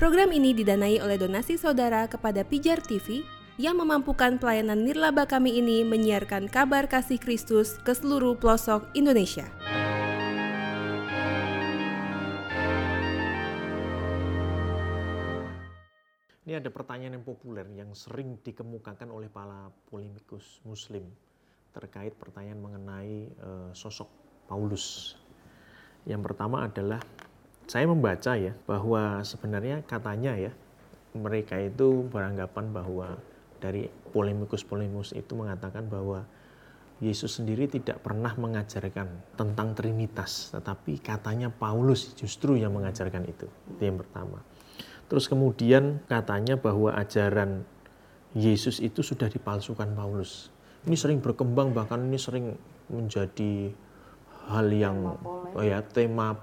Program ini didanai oleh donasi saudara kepada Pijar TV yang memampukan pelayanan nirlaba kami ini menyiarkan kabar kasih Kristus ke seluruh pelosok Indonesia. Ini ada pertanyaan yang populer yang sering dikemukakan oleh para polemikus muslim terkait pertanyaan mengenai uh, sosok Paulus. Yang pertama adalah saya membaca ya bahwa sebenarnya katanya ya mereka itu beranggapan bahwa dari polemikus-polemikus itu mengatakan bahwa Yesus sendiri tidak pernah mengajarkan tentang Trinitas, tetapi katanya Paulus justru yang mengajarkan itu. Itu yang pertama. Terus kemudian katanya bahwa ajaran Yesus itu sudah dipalsukan Paulus. Ini sering berkembang bahkan ini sering menjadi hal yang oh ya tema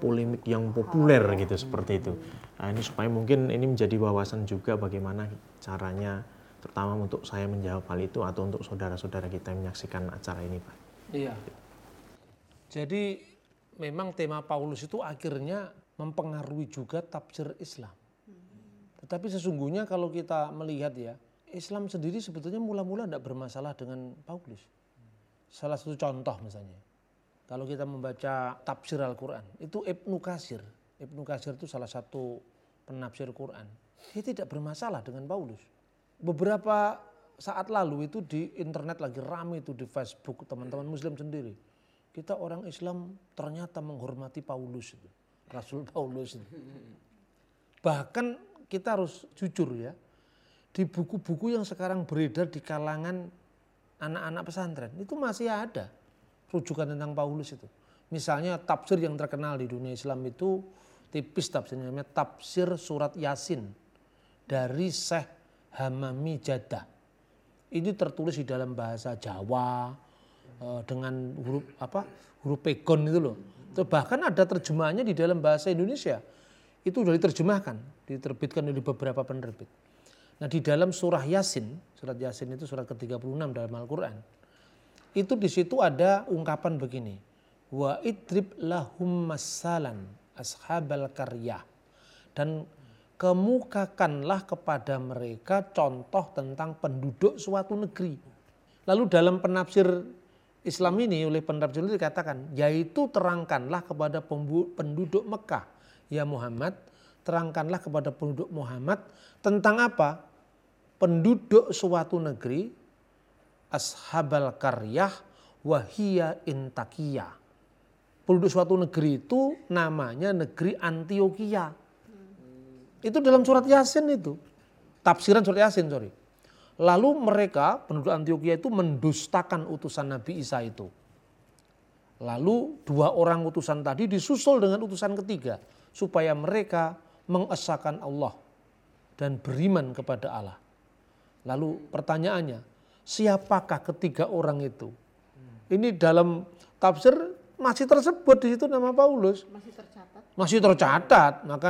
polemik yang populer gitu seperti itu. Nah, ini supaya mungkin ini menjadi wawasan juga bagaimana caranya terutama untuk saya menjawab hal itu atau untuk saudara-saudara kita yang menyaksikan acara ini, Pak. Iya. Jadi memang tema Paulus itu akhirnya mempengaruhi juga tafsir Islam. Tetapi sesungguhnya kalau kita melihat ya, Islam sendiri sebetulnya mula-mula tidak bermasalah dengan Paulus. Salah satu contoh misalnya, kalau kita membaca tafsir Al-Quran, itu Ibnu Kasir. Ibnu Kasir itu salah satu penafsir Quran. Dia tidak bermasalah dengan Paulus. Beberapa saat lalu itu di internet lagi rame itu di Facebook teman-teman muslim sendiri. Kita orang Islam ternyata menghormati Paulus itu. Rasul Paulus itu. Bahkan kita harus jujur ya. Di buku-buku yang sekarang beredar di kalangan anak-anak pesantren itu masih ada rujukan tentang Paulus itu. Misalnya tafsir yang terkenal di dunia Islam itu tipis tafsirnya namanya tafsir surat Yasin dari Syekh Hamami Jadah. Ini tertulis di dalam bahasa Jawa eh, dengan huruf apa? huruf pegon itu loh. Bahkan ada terjemahannya di dalam bahasa Indonesia. Itu sudah diterjemahkan, diterbitkan oleh beberapa penerbit. Nah di dalam surah Yasin, surat Yasin itu surat ke-36 dalam Al-Quran itu di situ ada ungkapan begini. Wa idrib lahum masalan ashabal karyah. Dan kemukakanlah kepada mereka contoh tentang penduduk suatu negeri. Lalu dalam penafsir Islam ini oleh penafsir itu dikatakan, yaitu terangkanlah kepada penduduk Mekah. Ya Muhammad, terangkanlah kepada penduduk Muhammad tentang apa? Penduduk suatu negeri ashabal karyah wahia intakia. Penduduk suatu negeri itu namanya negeri Antioquia. Itu dalam surat Yasin itu. Tafsiran surat Yasin, sorry. Lalu mereka penduduk Antioquia itu mendustakan utusan Nabi Isa itu. Lalu dua orang utusan tadi disusul dengan utusan ketiga. Supaya mereka mengesahkan Allah dan beriman kepada Allah. Lalu pertanyaannya, siapakah ketiga orang itu? Ini dalam tafsir masih tersebut di situ nama Paulus. Masih tercatat. Masih tercatat. Maka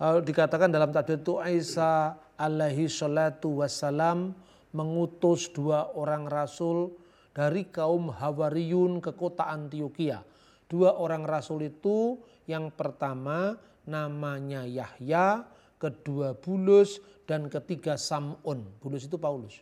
uh, dikatakan dalam tafsir itu Isa alaihi salatu wassalam mengutus dua orang rasul dari kaum Hawariyun ke kota Antioquia. Dua orang rasul itu yang pertama namanya Yahya, kedua Bulus, dan ketiga Samun. Bulus itu Paulus.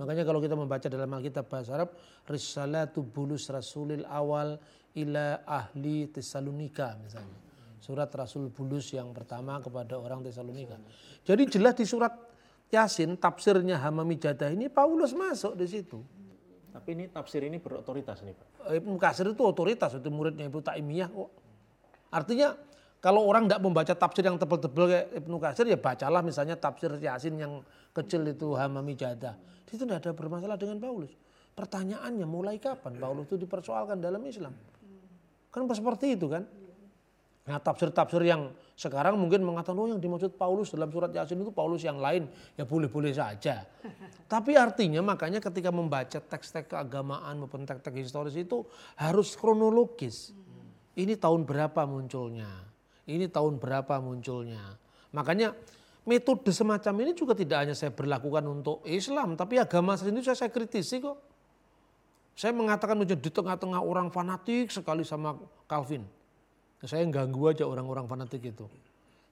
Makanya kalau kita membaca dalam Alkitab bahasa Arab, Risalatu Bulus Rasulil Awal ila ahli Tesalonika misalnya. Surat Rasul Bulus yang pertama kepada orang Tesalonika. Jadi jelas di surat Yasin tafsirnya Hamami Jadah ini Paulus masuk di situ. Tapi ini tafsir ini berotoritas nih Pak. Ibnu Kasir itu otoritas, itu muridnya Ibnu Taimiyah kok. Artinya kalau orang tidak membaca tafsir yang tebel-tebel kayak Ibnu Kasir ya bacalah misalnya tafsir Yasin yang kecil itu Hamami Jadah. Itu tidak ada bermasalah dengan Paulus. Pertanyaannya mulai kapan Paulus itu dipersoalkan dalam Islam? Kan seperti itu kan? Nah tafsir-tafsir yang sekarang mungkin mengatakan oh yang dimaksud Paulus dalam surat Yasin itu Paulus yang lain ya boleh-boleh saja. Tapi artinya makanya ketika membaca teks-teks keagamaan maupun teks-teks historis itu harus kronologis. Ini tahun berapa munculnya? Ini tahun berapa munculnya? Makanya metode semacam ini juga tidak hanya saya berlakukan untuk Islam, tapi agama sendiri saya, saya kritisi kok. Saya mengatakan di tengah-tengah orang fanatik sekali sama Calvin. Saya ganggu aja orang-orang fanatik itu.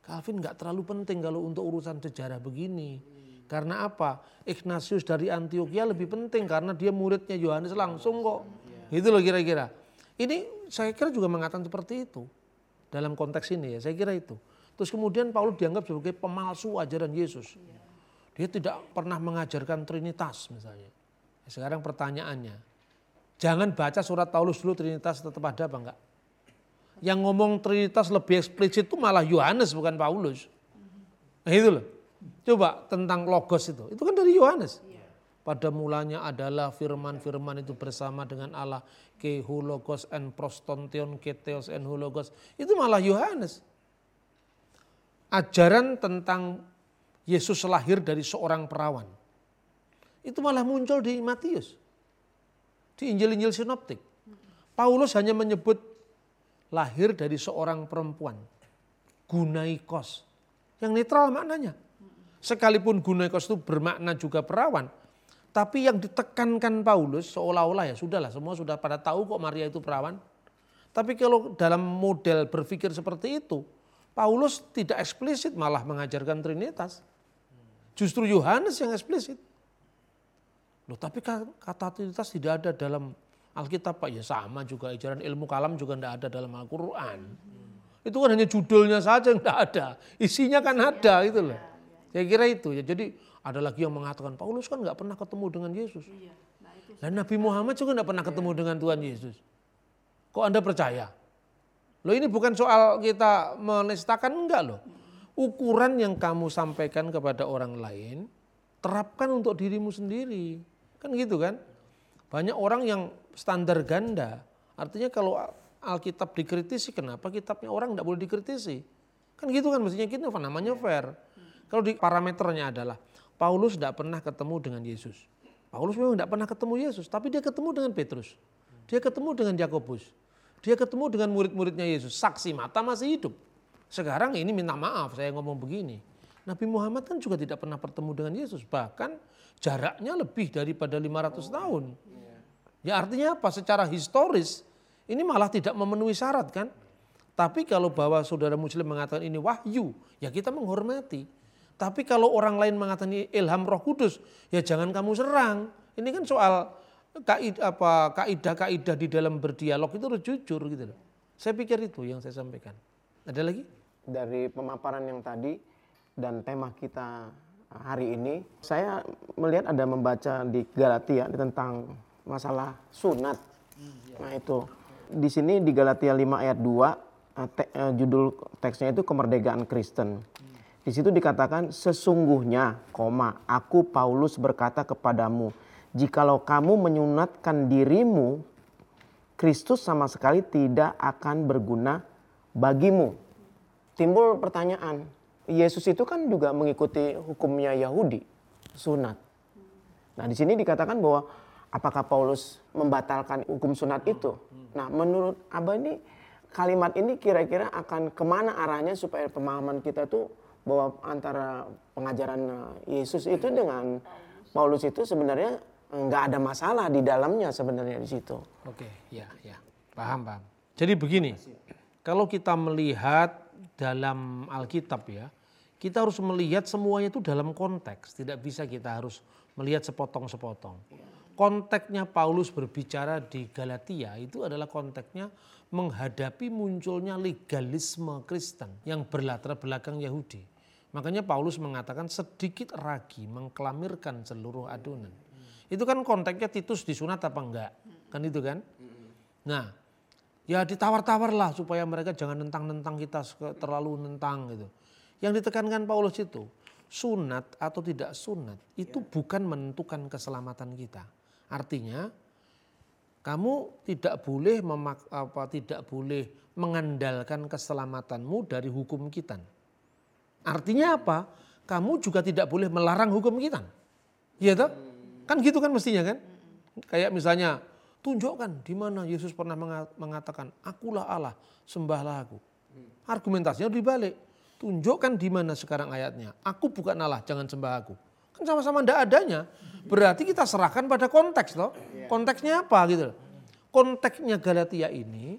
Calvin nggak terlalu penting kalau untuk urusan sejarah begini. Karena apa? Ignatius dari Antioquia lebih penting karena dia muridnya Yohanes langsung kok. Itu loh kira-kira. Ini saya kira juga mengatakan seperti itu dalam konteks ini ya. Saya kira itu. Terus kemudian Paulus dianggap sebagai pemalsu ajaran Yesus. Dia tidak pernah mengajarkan Trinitas misalnya. Sekarang pertanyaannya, jangan baca surat Paulus dulu Trinitas tetap ada apa enggak? Yang ngomong Trinitas lebih eksplisit itu malah Yohanes bukan Paulus. Nah itu loh. Coba tentang logos itu. Itu kan dari Yohanes. Pada mulanya adalah firman-firman itu bersama dengan Allah. Ke hologos and prostontion, keteos and hologos. Itu malah Yohanes. Ajaran tentang Yesus lahir dari seorang perawan. Itu malah muncul di Matius. Di Injil-Injil Sinoptik. Paulus hanya menyebut lahir dari seorang perempuan. Gunaikos. Yang netral maknanya. Sekalipun Gunaikos itu bermakna juga perawan. Tapi yang ditekankan Paulus seolah-olah ya sudahlah semua sudah pada tahu kok Maria itu perawan. Tapi kalau dalam model berpikir seperti itu, Paulus tidak eksplisit malah mengajarkan Trinitas. Justru Yohanes yang eksplisit. Loh, tapi kata Trinitas tidak ada dalam Alkitab Pak ya sama juga ajaran ilmu kalam juga tidak ada dalam Al-Quran. Itu kan hanya judulnya saja yang tidak ada, isinya kan ada itu loh. Saya kira itu ya. Jadi ada lagi yang mengatakan Paulus kan nggak pernah ketemu dengan Yesus. Dan Nabi Muhammad juga nggak pernah ketemu dengan Tuhan Yesus. Kok anda percaya? Loh ini bukan soal kita menistakan enggak loh. Ukuran yang kamu sampaikan kepada orang lain terapkan untuk dirimu sendiri. Kan gitu kan? Banyak orang yang standar ganda. Artinya kalau Alkitab dikritisi, kenapa kitabnya orang tidak boleh dikritisi? Kan gitu kan mestinya kita apa namanya fair. Kalau di parameternya adalah Paulus tidak pernah ketemu dengan Yesus. Paulus memang tidak pernah ketemu Yesus, tapi dia ketemu dengan Petrus. Dia ketemu dengan Yakobus. Dia ketemu dengan murid-muridnya Yesus. Saksi mata masih hidup. Sekarang ini minta maaf saya ngomong begini. Nabi Muhammad kan juga tidak pernah bertemu dengan Yesus. Bahkan jaraknya lebih daripada 500 tahun. Ya artinya apa? Secara historis ini malah tidak memenuhi syarat kan. Tapi kalau bahwa saudara muslim mengatakan ini wahyu, ya kita menghormati. Tapi kalau orang lain mengatakan ilham roh kudus, ya jangan kamu serang. Ini kan soal kaidah-kaidah di dalam berdialog itu harus jujur gitu loh. Saya pikir itu yang saya sampaikan. Ada lagi? Dari pemaparan yang tadi dan tema kita hari ini, saya melihat ada membaca di Galatia tentang masalah sunat. Nah itu di sini di Galatia 5 ayat 2 eh, te, uh, judul teksnya itu kemerdekaan Kristen. Di situ dikatakan sesungguhnya, koma, aku Paulus berkata kepadamu, jikalau kamu menyunatkan dirimu, Kristus sama sekali tidak akan berguna bagimu. Timbul pertanyaan, Yesus itu kan juga mengikuti hukumnya Yahudi, sunat. Nah di sini dikatakan bahwa apakah Paulus membatalkan hukum sunat itu? Nah menurut Abah ini kalimat ini kira-kira akan ke mana arahnya supaya pemahaman kita tuh bahwa antara pengajaran Yesus itu dengan Paulus itu sebenarnya nggak ada masalah di dalamnya sebenarnya di situ. Oke, ya, ya, paham, paham. Jadi begini, kalau kita melihat dalam Alkitab ya, kita harus melihat semuanya itu dalam konteks. Tidak bisa kita harus melihat sepotong-sepotong. Konteksnya Paulus berbicara di Galatia itu adalah konteksnya menghadapi munculnya legalisme Kristen yang berlatar belakang Yahudi. Makanya Paulus mengatakan sedikit ragi mengklamirkan seluruh adonan. Itu kan konteksnya Titus disunat apa enggak? Kan itu kan? Nah, ya ditawar-tawar lah supaya mereka jangan nentang-nentang kita terlalu nentang gitu. Yang ditekankan Paulus itu, sunat atau tidak sunat itu bukan menentukan keselamatan kita. Artinya kamu tidak boleh memak, apa tidak boleh mengandalkan keselamatanmu dari hukum kita. Artinya apa? Kamu juga tidak boleh melarang hukum kita. Iya toh? Kan gitu kan mestinya kan? Kayak misalnya tunjukkan di mana Yesus pernah mengatakan akulah Allah, sembahlah aku. Argumentasinya dibalik. Tunjukkan di mana sekarang ayatnya. Aku bukan Allah, jangan sembah aku. Kan sama-sama ndak adanya. Berarti kita serahkan pada konteks loh. Konteksnya apa gitu. Konteksnya Galatia ini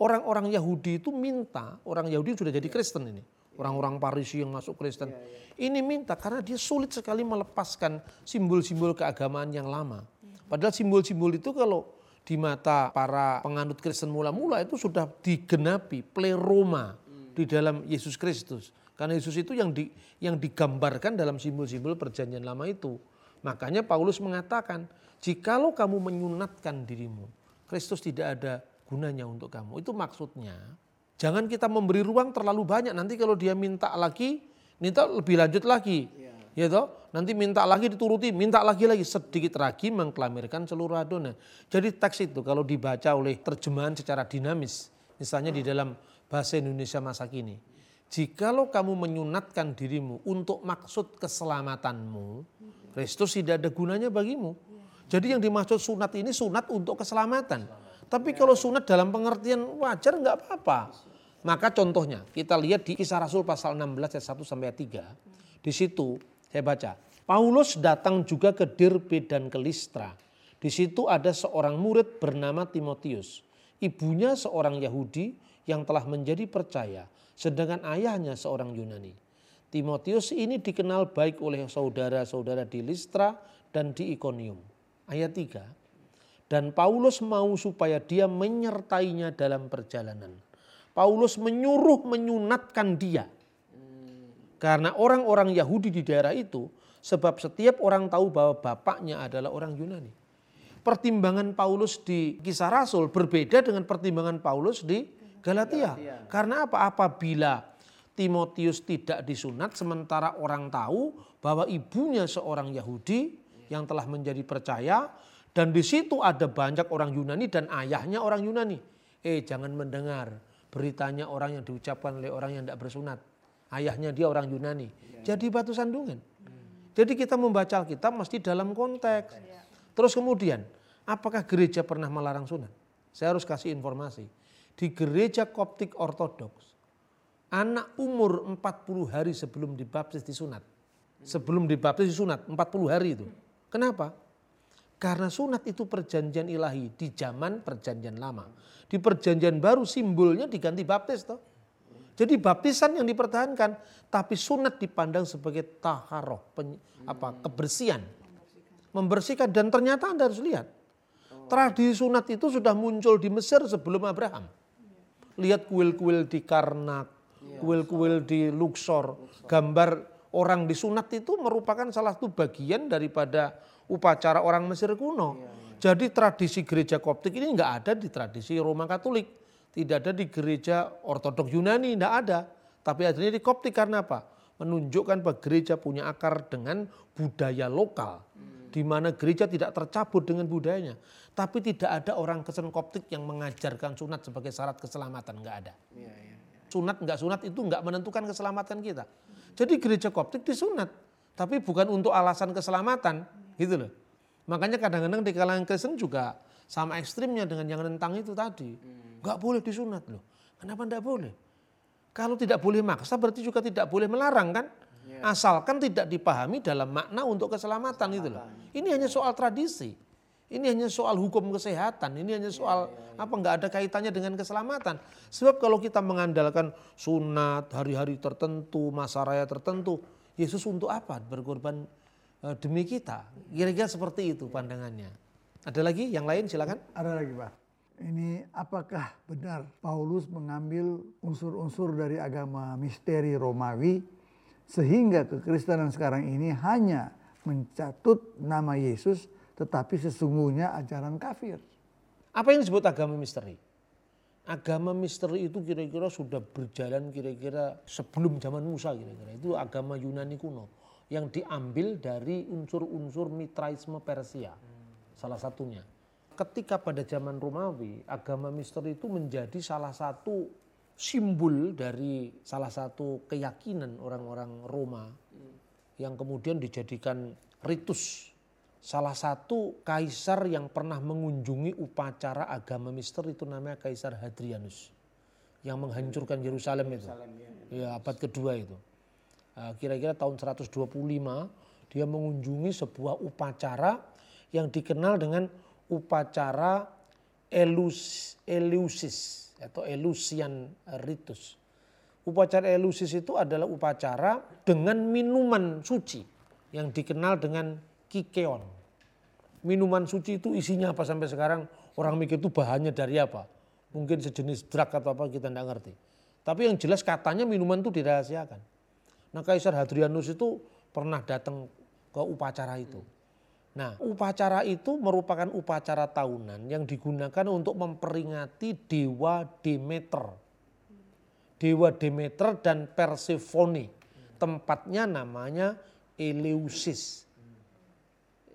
orang-orang Yahudi itu minta, orang Yahudi sudah jadi Kristen ini. orang-orang Parisi yang masuk Kristen. Ini minta karena dia sulit sekali melepaskan simbol-simbol keagamaan yang lama. Padahal simbol-simbol itu kalau di mata para penganut Kristen mula-mula itu sudah digenapi pleroma di dalam Yesus Kristus. Karena Yesus itu yang di, yang digambarkan dalam simbol-simbol perjanjian lama itu. Makanya Paulus mengatakan, jikalau kamu menyunatkan dirimu, Kristus tidak ada gunanya untuk kamu. Itu maksudnya Jangan kita memberi ruang terlalu banyak. Nanti kalau dia minta lagi, minta lebih lanjut lagi. Ya toh, nanti minta lagi dituruti, minta lagi lagi sedikit lagi mengklamirkan seluruh adonan. Jadi teks itu kalau dibaca oleh terjemahan secara dinamis, misalnya di dalam bahasa Indonesia masa kini, jikalau kamu menyunatkan dirimu untuk maksud keselamatanmu, Kristus tidak ada gunanya bagimu. Jadi yang dimaksud sunat ini sunat untuk keselamatan. Tapi kalau sunat dalam pengertian wajar nggak apa-apa. Maka contohnya kita lihat di kisah Rasul pasal 16 ayat 1 sampai 3. Di situ saya baca. Paulus datang juga ke Dirbe dan ke Listra. Di situ ada seorang murid bernama Timotius. Ibunya seorang Yahudi yang telah menjadi percaya. Sedangkan ayahnya seorang Yunani. Timotius ini dikenal baik oleh saudara-saudara di Listra dan di Ikonium. Ayat 3. Dan Paulus mau supaya dia menyertainya dalam perjalanan Paulus menyuruh menyunatkan dia. Karena orang-orang Yahudi di daerah itu sebab setiap orang tahu bahwa bapaknya adalah orang Yunani. Pertimbangan Paulus di kisah Rasul berbeda dengan pertimbangan Paulus di Galatia. Galatia. Karena apa? Apabila Timotius tidak disunat sementara orang tahu bahwa ibunya seorang Yahudi yang telah menjadi percaya dan di situ ada banyak orang Yunani dan ayahnya orang Yunani. Eh jangan mendengar beritanya orang yang diucapkan oleh orang yang tidak bersunat. Ayahnya dia orang Yunani. Jadi batu sandungan. Jadi kita membaca Alkitab mesti dalam konteks. Terus kemudian, apakah gereja pernah melarang sunat? Saya harus kasih informasi. Di gereja koptik ortodoks, anak umur 40 hari sebelum dibaptis disunat. Sebelum dibaptis disunat, 40 hari itu. Kenapa? Karena sunat itu perjanjian ilahi di zaman perjanjian lama. Di perjanjian baru simbolnya diganti baptis toh. Jadi baptisan yang dipertahankan, tapi sunat dipandang sebagai taharoh, apa kebersihan, membersihkan. Dan ternyata anda harus lihat, tradisi sunat itu sudah muncul di Mesir sebelum Abraham. Lihat kuil-kuil di Karnak, kuil-kuil di Luxor, gambar orang disunat itu merupakan salah satu bagian daripada upacara orang Mesir kuno. Iya, iya. Jadi tradisi gereja Koptik ini enggak ada di tradisi Roma Katolik. Tidak ada di gereja Ortodok Yunani, enggak ada. Tapi adanya di Koptik karena apa? Menunjukkan bahwa gereja punya akar dengan budaya lokal. Di mana gereja tidak tercabut dengan budayanya. Tapi tidak ada orang Kristen Koptik yang mengajarkan sunat sebagai syarat keselamatan. Enggak ada. Iya, iya, sunat enggak sunat itu enggak menentukan keselamatan kita. Jadi gereja Koptik disunat. Tapi bukan untuk alasan keselamatan Gitu loh. Makanya kadang-kadang di kalangan Kristen juga sama ekstrimnya dengan yang tentang itu tadi. Hmm. Gak boleh disunat loh. Kenapa tidak boleh? Kalau tidak boleh maksa berarti juga tidak boleh melarang kan? Yeah. Asalkan tidak dipahami dalam makna untuk keselamatan, itu loh. Ini hanya soal tradisi. Ini hanya soal hukum kesehatan. Ini hanya soal yeah, yeah, yeah. apa nggak ada kaitannya dengan keselamatan. Sebab kalau kita mengandalkan sunat hari-hari tertentu, masa raya tertentu, Yesus untuk apa berkorban Eh, demi kita. Kira-kira seperti itu pandangannya. Ada lagi yang lain silakan. Ada lagi Pak. Ini apakah benar Paulus mengambil unsur-unsur dari agama misteri Romawi sehingga kekristenan sekarang ini hanya mencatut nama Yesus tetapi sesungguhnya ajaran kafir. Apa yang disebut agama misteri? Agama misteri itu kira-kira sudah berjalan kira-kira sebelum zaman Musa kira-kira. Itu agama Yunani kuno yang diambil dari unsur-unsur mitraisme Persia. Salah satunya. Ketika pada zaman Romawi, agama misteri itu menjadi salah satu simbol dari salah satu keyakinan orang-orang Roma yang kemudian dijadikan ritus. Salah satu kaisar yang pernah mengunjungi upacara agama misteri itu namanya Kaisar Hadrianus yang menghancurkan Yerusalem itu. Ya. ya, abad kedua itu. Eh, kira-kira tahun 125 dia mengunjungi sebuah upacara yang dikenal dengan upacara Elus, Eleusis atau Elusian Ritus. Upacara elusis itu adalah upacara dengan minuman suci yang dikenal dengan kikeon. Minuman suci itu isinya apa sampai sekarang orang mikir itu bahannya dari apa. Mungkin sejenis drug atau apa kita tidak ngerti. Tapi yang jelas katanya minuman itu dirahasiakan. Nah Kaisar Hadrianus itu pernah datang ke upacara itu. Nah, upacara itu merupakan upacara tahunan yang digunakan untuk memperingati dewa Demeter. Dewa Demeter dan Persephone. Tempatnya namanya Eleusis.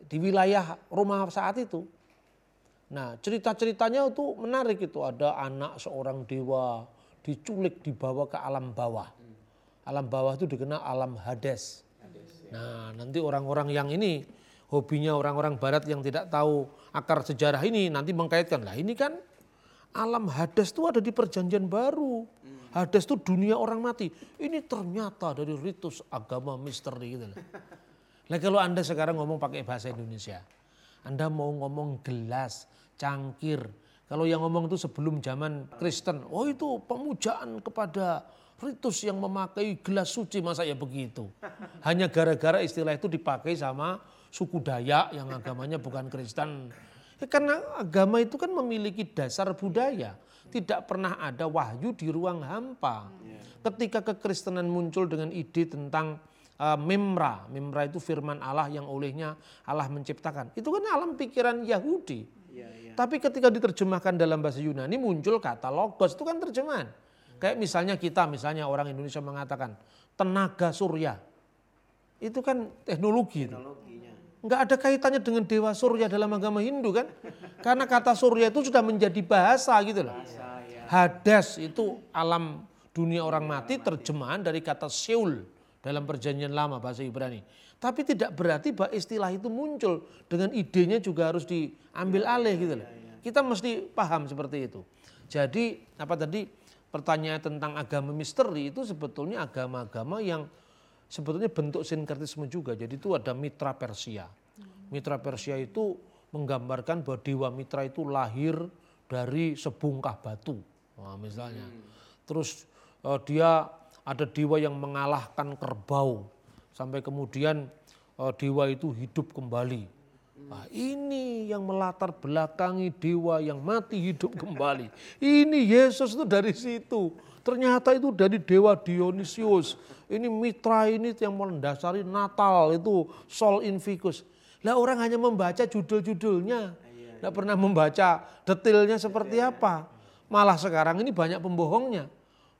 Di wilayah Roma saat itu. Nah, cerita-ceritanya itu menarik itu. Ada anak seorang dewa diculik dibawa ke alam bawah. Alam bawah itu dikenal alam Hades. Nah, nanti orang-orang yang ini hobinya orang-orang barat yang tidak tahu akar sejarah ini nanti mengkaitkan lah ini kan alam Hades itu ada di perjanjian baru. Hades itu dunia orang mati. Ini ternyata dari ritus agama misteri gitu Nah kalau Anda sekarang ngomong pakai bahasa Indonesia, Anda mau ngomong gelas, cangkir. Kalau yang ngomong itu sebelum zaman Kristen, oh itu pemujaan kepada ritus yang memakai gelas suci masa ya begitu. Hanya gara-gara istilah itu dipakai sama suku Dayak yang agamanya bukan Kristen. Ya, karena agama itu kan memiliki dasar budaya. Tidak pernah ada wahyu di ruang hampa. Ketika kekristenan muncul dengan ide tentang uh, memra. Memra itu firman Allah yang olehnya Allah menciptakan. Itu kan alam pikiran Yahudi. Ya, ya. Tapi ketika diterjemahkan dalam bahasa Yunani muncul kata logos. Itu kan terjemahan. Kayak misalnya kita, misalnya orang Indonesia mengatakan tenaga surya. Itu kan teknologi. teknologi nggak ada kaitannya dengan dewa surya dalam agama Hindu kan? Karena kata surya itu sudah menjadi bahasa gitu loh. Ya. Hades itu alam dunia orang mati terjemahan dari kata Seul dalam perjanjian lama bahasa Ibrani. Tapi tidak berarti bahwa istilah itu muncul dengan idenya juga harus diambil alih gitu loh. Kita mesti paham seperti itu. Jadi apa tadi pertanyaan tentang agama misteri itu sebetulnya agama-agama yang sebetulnya bentuk sinkretisme juga. Jadi itu ada mitra Persia. Mitra Persia itu menggambarkan bahwa dewa mitra itu lahir dari sebungkah batu. Nah, misalnya. Terus uh, dia ada dewa yang mengalahkan kerbau sampai kemudian uh, dewa itu hidup kembali. Nah, ini yang melatar belakangi dewa yang mati hidup kembali. Ini Yesus itu dari situ. Ternyata itu dari dewa Dionysius. Ini mitra ini yang mendasari Natal itu Sol Invictus. Lah orang hanya membaca judul-judulnya. Tidak pernah membaca detailnya seperti apa. Malah sekarang ini banyak pembohongnya.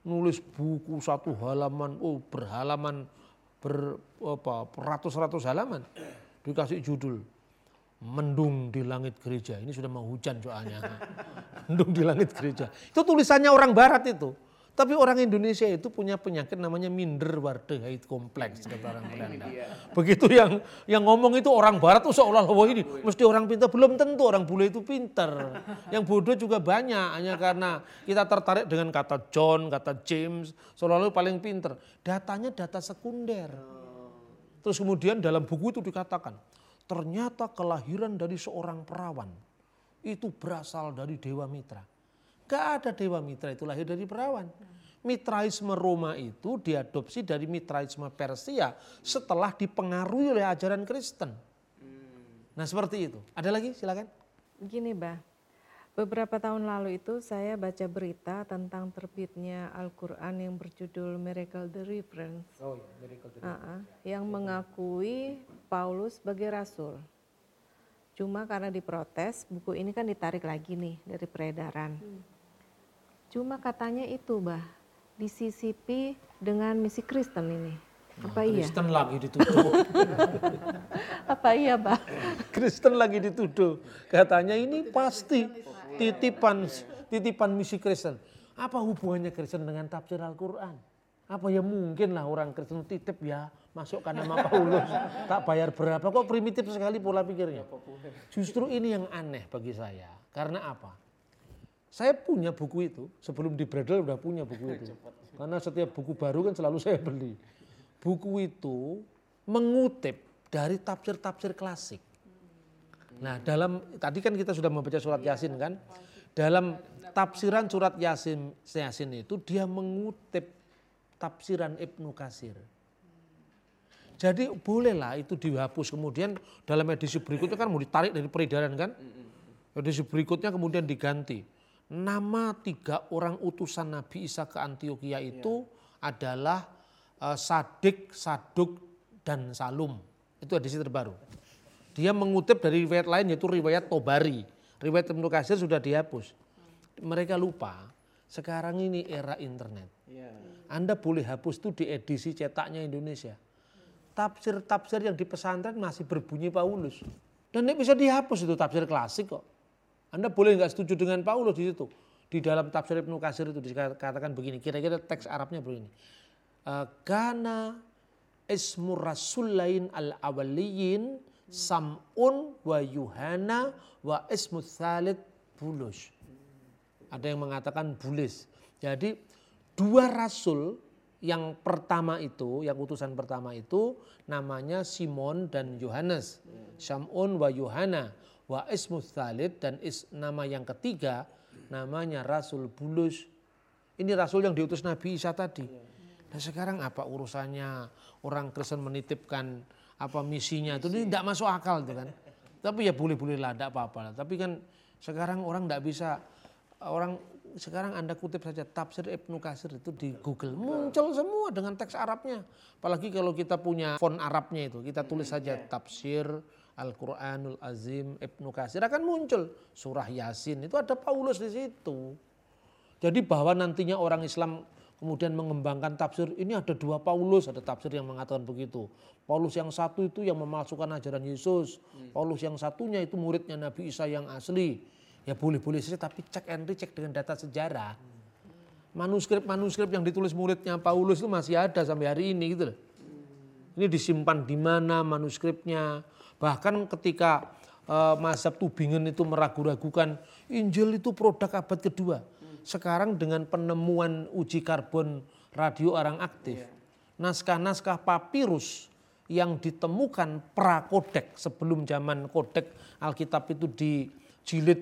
Nulis buku satu halaman, oh berhalaman, ber, apa, ratus-ratus halaman. Dikasih judul mendung di langit gereja. Ini sudah mau hujan soalnya. mendung di langit gereja. Itu tulisannya orang barat itu. Tapi orang Indonesia itu punya penyakit namanya minder hate kompleks kata orang Belanda. Begitu yang yang ngomong itu orang barat tuh seolah-olah ini mesti orang pintar belum tentu orang bule itu pintar. Yang bodoh juga banyak hanya karena kita tertarik dengan kata John, kata James, seolah-olah paling pintar. Datanya data sekunder. Terus kemudian dalam buku itu dikatakan ternyata kelahiran dari seorang perawan itu berasal dari Dewa Mitra. Gak ada Dewa Mitra itu lahir dari perawan. Mitraisme Roma itu diadopsi dari mitraisme Persia setelah dipengaruhi oleh ajaran Kristen. Nah seperti itu. Ada lagi silakan. Gini bah, beberapa tahun lalu itu saya baca berita tentang terbitnya Al-Quran yang berjudul Miracle Deliverance. Oh ya, Miracle Deliverance. Uh -uh, yang mengakui Paulus sebagai rasul. Cuma karena diprotes, buku ini kan ditarik lagi nih dari peredaran. Hmm. Cuma katanya itu, Bah, disisipi dengan misi Kristen ini. Apa nah, iya? Kristen lagi dituduh. Apa iya, Bah? Kristen lagi dituduh. Katanya ini pasti titipan titipan misi Kristen. Apa hubungannya Kristen dengan tafsir Al-Qur'an? Apa ya mungkin lah orang Kristen titip ya masukkan nama Paulus tak bayar berapa kok primitif sekali pola pikirnya. Justru ini yang aneh bagi saya. Karena apa? Saya punya buku itu, sebelum di Bradle udah punya buku itu. Karena setiap buku baru kan selalu saya beli. Buku itu mengutip dari tafsir-tafsir klasik. Nah, dalam tadi kan kita sudah membaca surat Yasin kan? Dalam tafsiran surat Yasin Yasin itu dia mengutip tafsiran Ibnu Kasir. Jadi bolehlah itu dihapus kemudian dalam edisi berikutnya kan mau ditarik dari peredaran kan. Edisi berikutnya kemudian diganti. Nama tiga orang utusan Nabi Isa ke Antioquia itu adalah uh, Sadik, Saduk, dan Salum. Itu edisi terbaru. Dia mengutip dari riwayat lain yaitu riwayat Tobari. Riwayat Ibnu Katsir sudah dihapus. Mereka lupa sekarang ini era internet. Anda boleh hapus itu di edisi cetaknya Indonesia. Tafsir-tafsir yang di pesantren masih berbunyi Paulus. Dan ini bisa dihapus itu tafsir klasik kok. Anda boleh nggak setuju dengan Paulus di situ. Di dalam tafsir Ibnu Katsir itu dikatakan begini, kira-kira teks Arabnya begini. Eh, Kana ismur rasul lain al awaliyin sam'un wa yuhana wa ismu thalid bulus. Ada yang mengatakan bulis. Jadi dua rasul yang pertama itu, yang utusan pertama itu namanya Simon dan Yohanes. Sam'un wa Yohana wa ismu thalid dan is, nama yang ketiga namanya Rasul Bulus. Ini rasul yang diutus Nabi Isa tadi. Dan sekarang apa urusannya orang Kristen menitipkan apa misinya itu tidak masuk akal itu kan. Tapi ya boleh-boleh lah, tidak apa-apa. Tapi kan sekarang orang tidak bisa orang sekarang Anda kutip saja tafsir Ibnu Katsir itu di Google muncul semua dengan teks Arabnya. Apalagi kalau kita punya font Arabnya itu, kita tulis saja tafsir Al-Qur'anul Azim Ibnu Katsir akan muncul surah Yasin itu ada Paulus di situ. Jadi bahwa nantinya orang Islam kemudian mengembangkan tafsir ini ada dua Paulus ada tafsir yang mengatakan begitu. Paulus yang satu itu yang memalsukan ajaran Yesus. Paulus yang satunya itu muridnya Nabi Isa yang asli. Ya boleh-boleh saja tapi cek and recheck dengan data sejarah. Manuskrip-manuskrip yang ditulis muridnya Paulus itu masih ada sampai hari ini gitu loh. Ini disimpan di mana manuskripnya. Bahkan ketika uh, mazhab Tubingen itu meragu-ragukan Injil itu produk abad kedua sekarang dengan penemuan uji karbon radio orang aktif, naskah-naskah papirus yang ditemukan prakodek sebelum zaman kodek Alkitab itu dijilid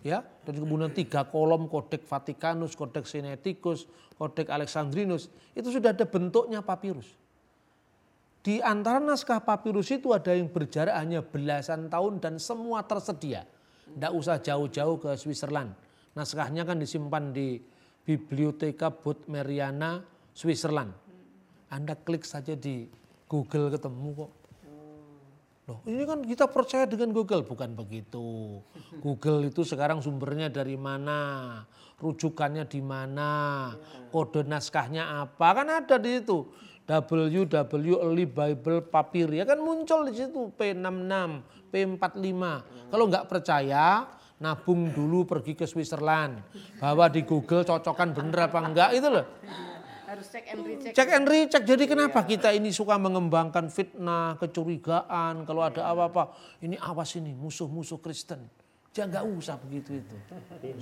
ya dan kemudian tiga kolom kodek Vatikanus, kodek Sinaiticus, kodek Alexandrinus itu sudah ada bentuknya papirus. Di antara naskah papirus itu ada yang berjarak hanya belasan tahun dan semua tersedia. Tidak usah jauh-jauh ke Switzerland Naskahnya kan disimpan di Biblioteka Meriana Switzerland. Anda klik saja di Google ketemu kok. Loh, ini kan kita percaya dengan Google, bukan begitu. Google itu sekarang sumbernya dari mana, rujukannya di mana, kode naskahnya apa, kan ada di situ. WW Bible Papir ya kan muncul di situ P66, P45. Kalau nggak percaya, nabung dulu pergi ke Switzerland. Bawa di Google cocokan bener apa enggak itu loh. Harus cek and recheck. Cek and recheck. Jadi kenapa kita ini suka mengembangkan fitnah, kecurigaan, kalau ada apa-apa. Ini awas ini musuh-musuh Kristen. Jangan nggak usah begitu itu.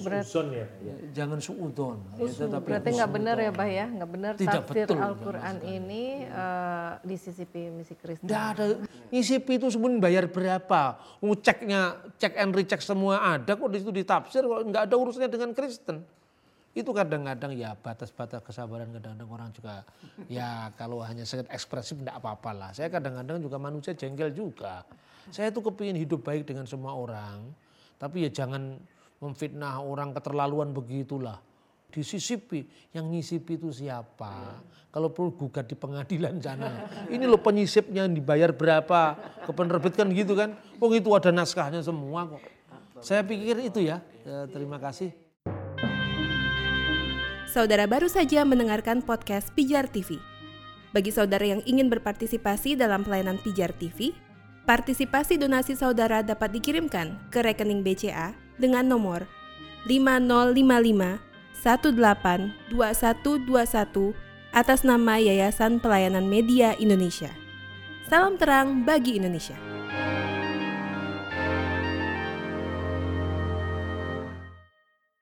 Susun ya. Jangan suudon. Ya, Berarti nggak benar ya, Bah ya? Nggak benar Tidak tafsir betul, Al-Quran ini uh, disisipi misi Kristen. Tidak ada ngisipi itu sebenarnya bayar berapa? Mau ceknya cek and recheck semua ada kok di situ ditafsir kok nggak ada urusannya dengan Kristen. Itu kadang-kadang ya batas-batas kesabaran kadang-kadang orang juga ya kalau hanya sangat ekspresif tidak apa-apa lah. Saya kadang-kadang juga manusia jengkel juga. Saya tuh kepingin hidup baik dengan semua orang. Tapi ya jangan memfitnah orang keterlaluan begitulah. Disisipi, yang ngisipi itu siapa? Kalau perlu gugat di pengadilan sana. Ini loh penyisipnya dibayar berapa ke kan gitu kan. Oh itu ada naskahnya semua kok. Saya pikir itu ya. ya terima kasih. Saudara baru saja mendengarkan podcast Pijar TV. Bagi saudara yang ingin berpartisipasi dalam pelayanan Pijar TV, Partisipasi donasi saudara dapat dikirimkan ke rekening BCA dengan nomor 5055 182121 atas nama Yayasan Pelayanan Media Indonesia. Salam terang bagi Indonesia.